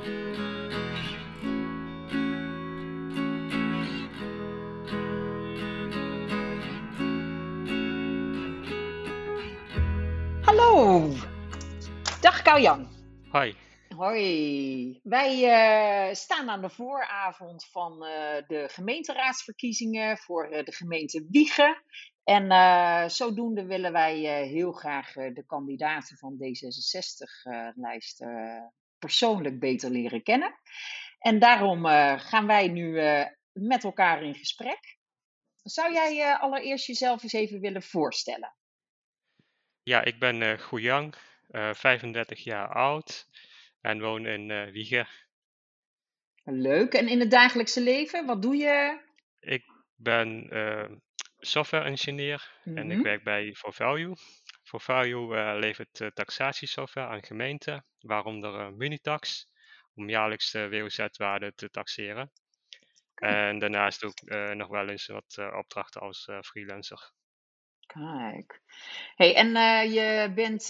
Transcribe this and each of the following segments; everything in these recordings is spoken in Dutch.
Hallo, dag Kaujan. Hoi. Hoi. Wij eh, staan aan de vooravond van eh, de gemeenteraadsverkiezingen voor eh, de gemeente Wiegen. En zodoende willen wij heel graag de kandidaten van D66-lijst persoonlijk beter leren kennen. En daarom eh, gaan wij nu eh, met elkaar in gesprek. Zou jij eh, allereerst jezelf eens even willen voorstellen? Ja, ik ben eh 35 jaar oud en woon in Wiegen. Leuk. En in het dagelijkse leven, wat doe je? Ik ben software engineer en ik Mhm. werk bij ForValue. ForValue eh levert eh, taxatiesoftware aan gemeenten, waaronder eh, Munitax, om jaarlijks de WOZ-waarde te taxeren. En daarnaast ook nog wel eens wat opdrachten als freelancer. Kijk. Hey, en je bent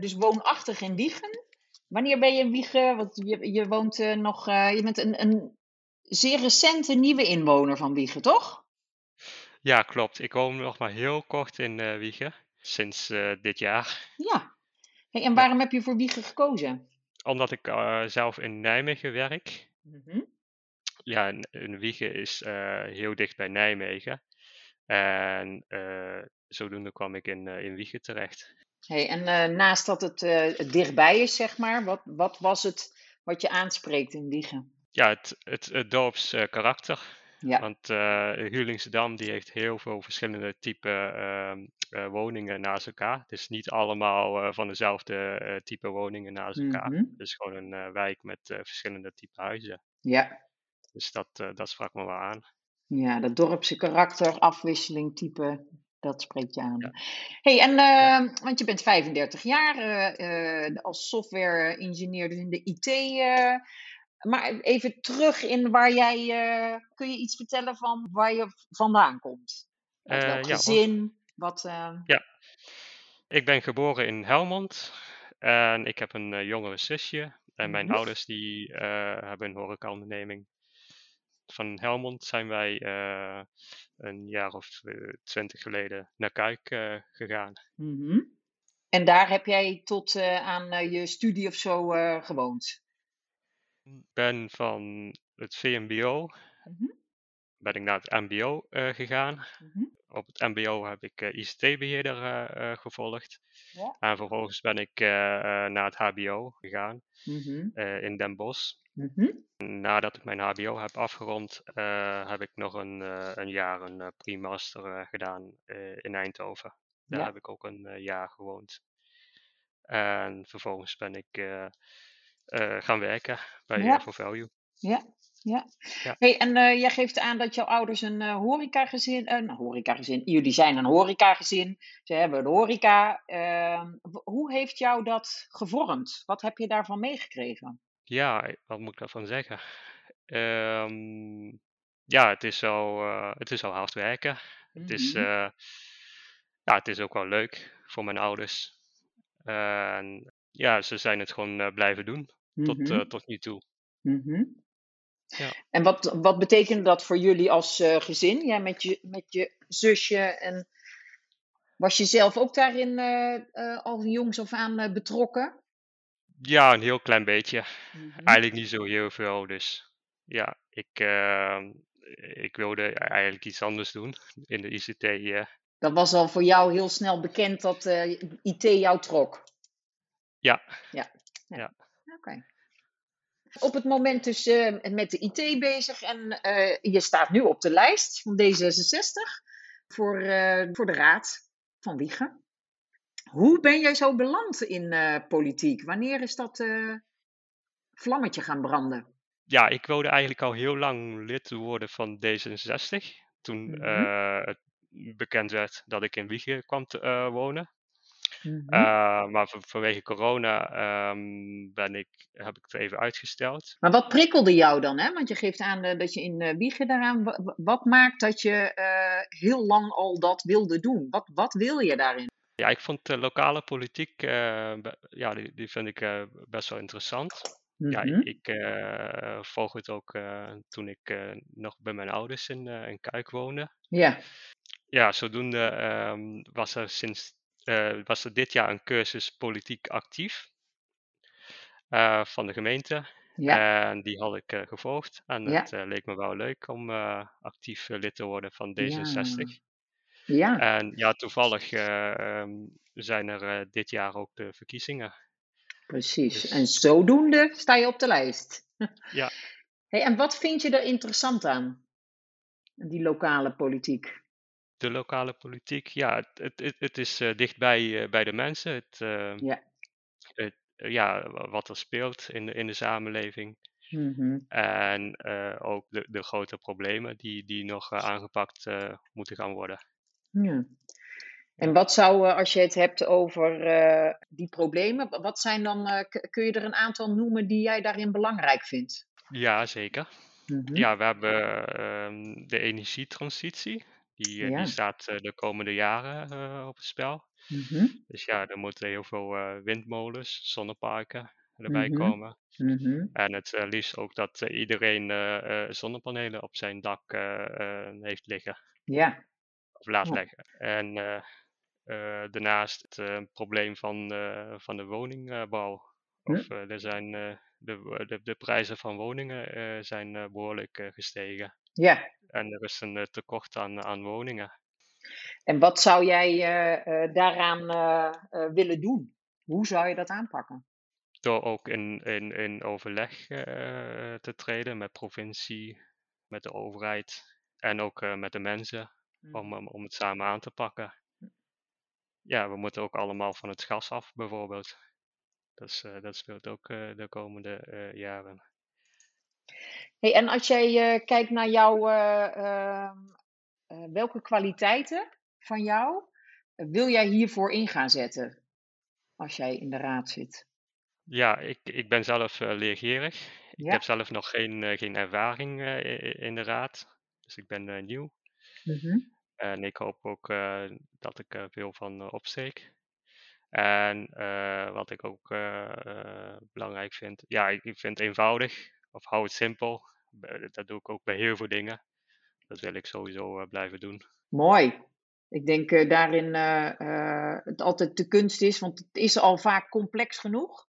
dus woonachtig in Wiegen. Wanneer ben je in Wiegen? Want je, je woont nog. je bent een, een zeer recente nieuwe inwoner van Wiegen, toch? Ja, klopt. Ik woon nog maar heel kort in Wiegen, sinds eh, dit jaar. Ja. Hey, en Ja. waarom heb je voor Wiegen gekozen? Omdat ik eh, zelf in Nijmegen werk. Mhm. Ja, en, en Wiegen is eh, heel dicht bij Nijmegen. En zodoende kwam ik in, in Wiegen terecht. Hey, en naast dat het dichtbij is, zeg maar, wat, wat was het wat je aanspreekt in Wiegen? Ja, het, het, het dorps karakter. Ja. Want eh Huurlingsdam die heeft heel veel verschillende type ehm, eh, woningen naast elkaar. Het is niet allemaal eh, van dezelfde eh, type woningen naast elkaar. Het is gewoon een eh, wijk met eh, verschillende type huizen. Ja. Dus dat, eh, dat sprak me wel aan. Ja, dat dorpse karakter, afwisseling, type, dat spreekt je aan. Ja. hey, en Ja. eh, want je bent 35 jaar eh, eh, als software-engineer dus in de IT. Maar even terug in waar jij. eh, kun je iets vertellen van waar je vandaan komt? Uit Eh, welk ja, gezin? Wat, eh, Ik ben geboren in Helmond en ik heb een jongere zusje. En mijn Mhm. ouders die hebben een horecaonderneming. Van Helmond zijn wij een jaar of twintig geleden naar Kuik gegaan. mhm. En daar heb jij tot aan je studie of zo gewoond? Ik ben van het VMBO Mhm. ben ik naar het MBO eh, gegaan. Mhm. Op het MBO heb ik eh, ICT-beheerder eh, gevolgd. Ja. En vervolgens ben ik naar het HBO gegaan Mhm. in Den Bosch. Nadat ik mijn HBO heb afgerond, heb ik nog een, een jaar een pre-master gedaan in Eindhoven. Daar Ja. heb ik ook een jaar gewoond. En vervolgens ben ik eh, gaan werken bij Ja. For Value. Ja, ja. Ja. Hey, en eh, jij geeft aan dat jouw ouders een eh horecagezin, een horecagezin, jullie zijn een horecagezin, ze hebben de horeca. Ehm, hoe heeft jou dat gevormd? Wat heb je daarvan meegekregen? Ja, wat moet ik daarvan zeggen? Ehm, ja, het is eh, het is wel hard werken. Het is, Mhm. eh, ja, het is ook wel leuk voor mijn ouders. En ja, ze zijn het gewoon eh, blijven doen tot, Mhm. eh, tot nu toe. Mhm. Ja. En wat, wat betekende dat voor jullie als eh, gezin? Jij met je, met je zusje en was je zelf ook daarin al van jongs af aan betrokken? Ja, een heel klein beetje. Mhm. Eigenlijk niet zo heel veel. Dus ja, ik, ehm, ik wilde eigenlijk iets anders doen in de ICT. Dat was al voor jou heel snel bekend dat IT jou trok. Ja. Ja. ja. Ja. Oké. Op het moment dus eh, met de IT bezig en eh, je staat nu op de lijst van D66 voor, eh, voor de Raad van Wiegen. Hoe ben jij zo beland in politiek? Wanneer is dat vlammetje gaan branden? ja, ik wilde eigenlijk al heel lang lid worden van D66. Toen Mhm. het bekend werd dat ik in Wiegen kwam te eh, Mhm. Eh, maar van- vanwege corona ehm, ben ik, heb ik het even uitgesteld. Maar wat prikkelde jou dan? Hè? Want je geeft aan eh, dat je in eh, Wiegen daaraan. wa- wa- Wat maakt dat je heel lang al dat wilde doen? Wat, wat wil je daarin? Ja, ik vond de lokale politiek, ja, die, die vind ik best wel interessant. ja, Mhm. ik volg het ook toen ik nog bij mijn ouders in, in Kuik woonde. Ja. Ja, zodoende ehm, was er sinds eh, was er dit jaar een cursus politiek actief eh, van de gemeente. Ja. En die had ik eh, gevolgd. En Ja. het leek me wel leuk om actief lid te worden van Ja. D66. Ja. En ja, toevallig eh, ehm, zijn er dit jaar ook de verkiezingen. Precies. En Dus zodoende sta je op de lijst. ja, Hey, en wat vind je er interessant aan? Die lokale politiek. De lokale politiek, ja, het, het, het, is eh, dichtbij eh, bij de mensen. Het, eh, Ja. het, eh, ja, wa- wat er speelt in de, in de samenleving. Mhm. En ook de, de grote problemen die, die nog aangepakt moeten gaan worden. Ja. En wat zou, als je het hebt over die problemen, wa- wat zijn dan, kun je er een aantal noemen die jij daarin belangrijk vindt? Ja, zeker. Mhm. Ja, we hebben ehm, de energietransitie. Die, eh, Ja. die staat eh, de komende jaren eh, op het spel. Mhm. Dus ja, er moeten heel veel eh, windmolens, zonneparken erbij Mhm. komen. Mhm. En het eh, liefst ook dat eh, iedereen eh, eh, zonnepanelen op zijn dak eh, eh, heeft liggen Ja. of laat Ja. leggen. En eh, eh, daarnaast het eh, probleem van, eh, van de woningbouw. Hm. Of eh, er zijn, eh, de, de, de prijzen van woningen eh, zijn eh, behoorlijk eh, gestegen. Ja. En er is een eh, tekort aan, aan woningen. En wat zou jij eh, eh, daaraan willen doen? Hoe zou je dat aanpakken? Door ook in, in, in overleg te treden met provincie, met de overheid en ook met de mensen om, Mhm. om, om het samen aan te pakken. Ja, we moeten ook allemaal van het gas af, bijvoorbeeld. Eh, dat speelt ook de komende jaren. Hey, en als jij eh, kijkt naar jouw, eh, ehm, eh, welke kwaliteiten van jou wil jij hiervoor in gaan zetten als jij in de raad zit? Ja, ik, ik ben zelf leergierig. Ik heb zelf nog geen, geen ervaring in de raad. Dus ik ben nieuw. Mhm. En ik hoop ook dat ik er veel van opsteek. En wat ik ook belangrijk vind, ja, ik ik vind het eenvoudig of hou het simpel. Be- Dat doe ik ook bij heel veel dingen. Dat wil ik sowieso eh, blijven doen. Mooi. Ik denk eh, daarin eh, eh, het altijd de kunst is, want het is al vaak complex genoeg.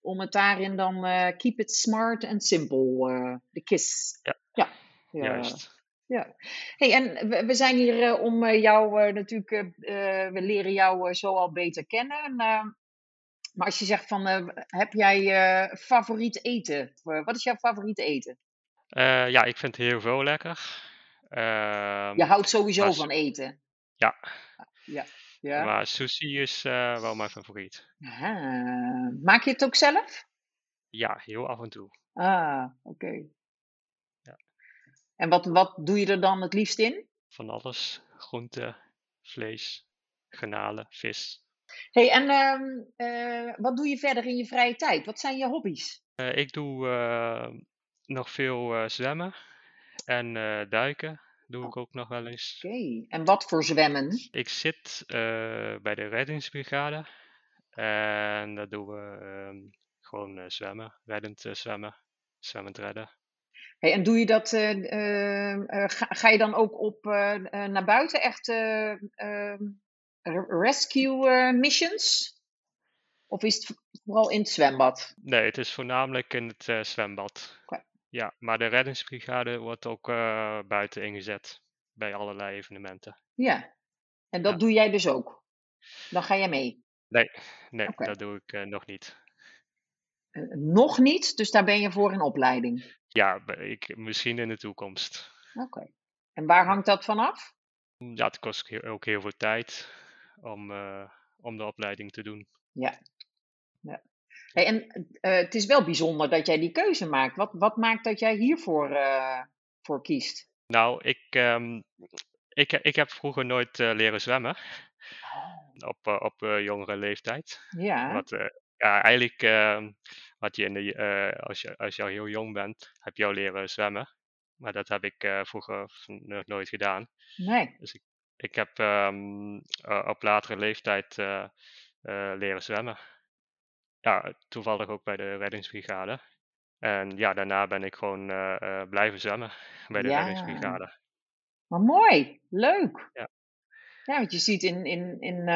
Om het daarin dan eh, keep it smart and simple. eh, de KISS. Ja, Ja. ja. juist. Ja. Hey, en we, we zijn hier eh, om eh, jou eh, natuurlijk, eh, eh, we leren jou eh, zo al beter kennen. En, eh, maar als je zegt van, eh, heb jij eh, favoriet eten? Eh, wat is jouw favoriet eten? Ja, ik vind heel veel lekker. Je Ehm, houdt sowieso maar, van eten. ja, Ja. Ja. maar sushi is wel mijn favoriet. Maak je het ook zelf? Ja, heel af en toe. Ah, oké. Ja, En wat, wat doe je er dan het liefst in? van alles. Groente, vlees, garnalen, vis. Hey, en ehm, eh, wat doe je verder in je vrije tijd? Wat zijn je hobby's? Eh, ik doe eh, nog veel eh, zwemmen en duiken. Doe Oh, ik ook nog wel eens. Oké. En wat voor zwemmen? Ik zit bij de reddingsbrigade en daar doen we ehm, gewoon zwemmen, reddend zwemmen, zwemmend redden. Hey, en doe je dat, ga, ga je dan ook op naar buiten echt ehm, rescue eh, missions? Of is het vooral in het zwembad? Nee, het is voornamelijk in het eh, zwembad. Oké. Ja, maar de reddingsbrigade wordt ook eh, buiten ingezet bij allerlei evenementen. Ja, en dat Ja. doe jij dus ook. Dan ga jij mee. Nee, nee, dat doe ik nog niet. Nog niet, dus daar ben je voor in opleiding. Ja, ik, misschien in de toekomst. Oké. En waar hangt dat vanaf? ja het kost ook heel veel tijd om, eh, om de opleiding te doen. Ja. ja. Hey, en eh, het is wel bijzonder dat jij die keuze maakt. Wat, wat maakt dat jij hiervoor eh, voor kiest? Nou, ik, ehm, ik, ik heb vroeger nooit leren zwemmen Oh, op, op jongere leeftijd. ja, Wat, ja, eigenlijk ehm, wat je in de, als, je, als je al heel jong bent, heb je al leren zwemmen. Maar dat heb ik vroeger nog nooit gedaan. nee. Dus ik, ik heb ehm, eh, op latere leeftijd eh, eh, leren zwemmen. Ja, toevallig ook bij de reddingsbrigade. En ja, daarna ben ik gewoon blijven zwemmen bij de Ja, reddingsbrigade. maar mooi, leuk. Ja. Ja, want je ziet in, in, in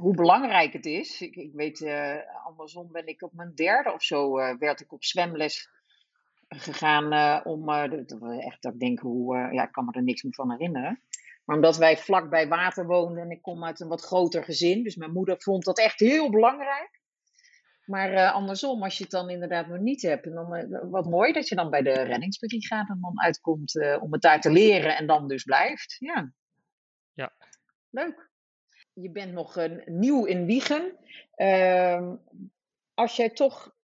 hoe belangrijk het is. Ik, ik weet, eh andersom ben ik op mijn derde of zo, werd ik op zwemles gegaan om, echt dat ik denk, hoe, ja, ik kan me er niks meer van herinneren. Maar omdat wij vlak bij water woonden en ik kom uit een wat groter gezin, dus mijn moeder vond dat echt heel belangrijk. Maar eh, andersom, als je het dan inderdaad nog niet hebt, en dan, eh, wat mooi dat je dan bij de reddingsbrigade dan uitkomt eh, om het daar te leren en dan dus blijft. Ja. Ja. Leuk. Je bent nog nieuw in Wiegen. Ehm, als jij toch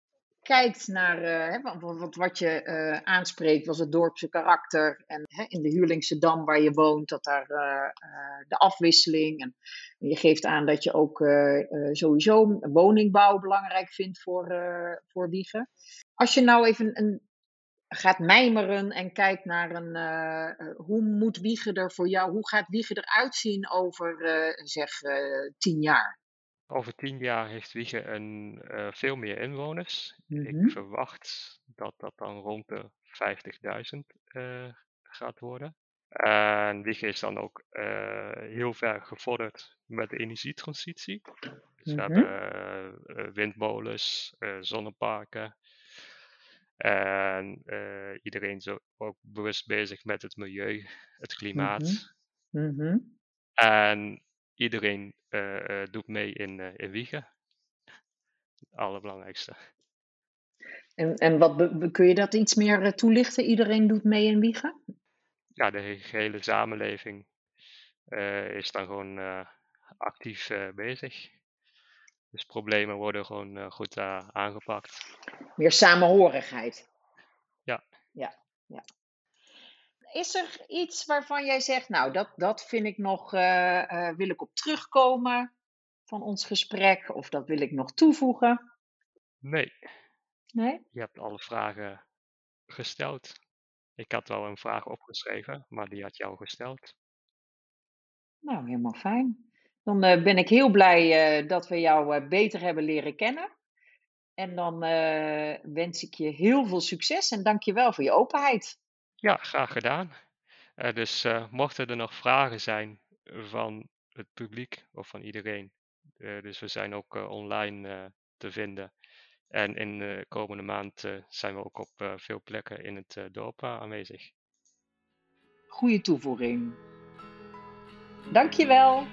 kijkt naar eh, wat, wat, je eh, aanspreekt, was het dorpse karakter. En hè, in de Huurlingse Dam waar je woont, dat daar eh, de afwisseling. En je geeft aan dat je ook eh, sowieso woningbouw belangrijk vindt voor, voor Wiegen. Als je nou even een, gaat mijmeren en kijkt naar een, hoe moet Wiegen er voor jou, hoe gaat Wiegen eruit zien over zeg tien jaar? Over tien jaar heeft Wiegen een, eh, veel meer inwoners. Mhm. Ik verwacht dat dat dan rond de 50.000 eh, gaat worden. En Wiegen is dan ook eh, heel ver gevorderd met de energietransitie. Dus we Mhm. hebben windmolens, zonneparken. En iedereen is ook- ook bewust bezig met het milieu, het klimaat. Mhm. En iedereen eh, eh, doet mee in, eh in Wiegen. Het allerbelangrijkste. En, en wat kun je dat iets meer toelichten? Iedereen doet mee in Wiegen? Ja, de he- gehele samenleving is dan gewoon actief bezig. Dus problemen worden gewoon goed aangepakt. Meer samenhorigheid. Ja. Ja, ja. Is er iets waarvan jij zegt, nou, dat, dat vind ik nog, eh, eh, wil ik op terugkomen van ons gesprek, of dat wil ik nog toevoegen? Nee, Nee? je hebt alle vragen gesteld. Ik had wel een vraag opgeschreven, maar die had jou gesteld. Nou, helemaal fijn. Dan eh, ben ik heel blij dat we jou beter hebben leren kennen. En dan wens ik je heel veel succes en dank je wel voor je openheid. Ja, graag gedaan. Eh, dus eh, mochten er nog vragen zijn van het publiek of van iedereen, eh, dus we zijn ook online te vinden. En in de komende maand zijn we ook op veel plekken in het eh, dorp aanwezig. Goeie toevoeging. Dank je wel.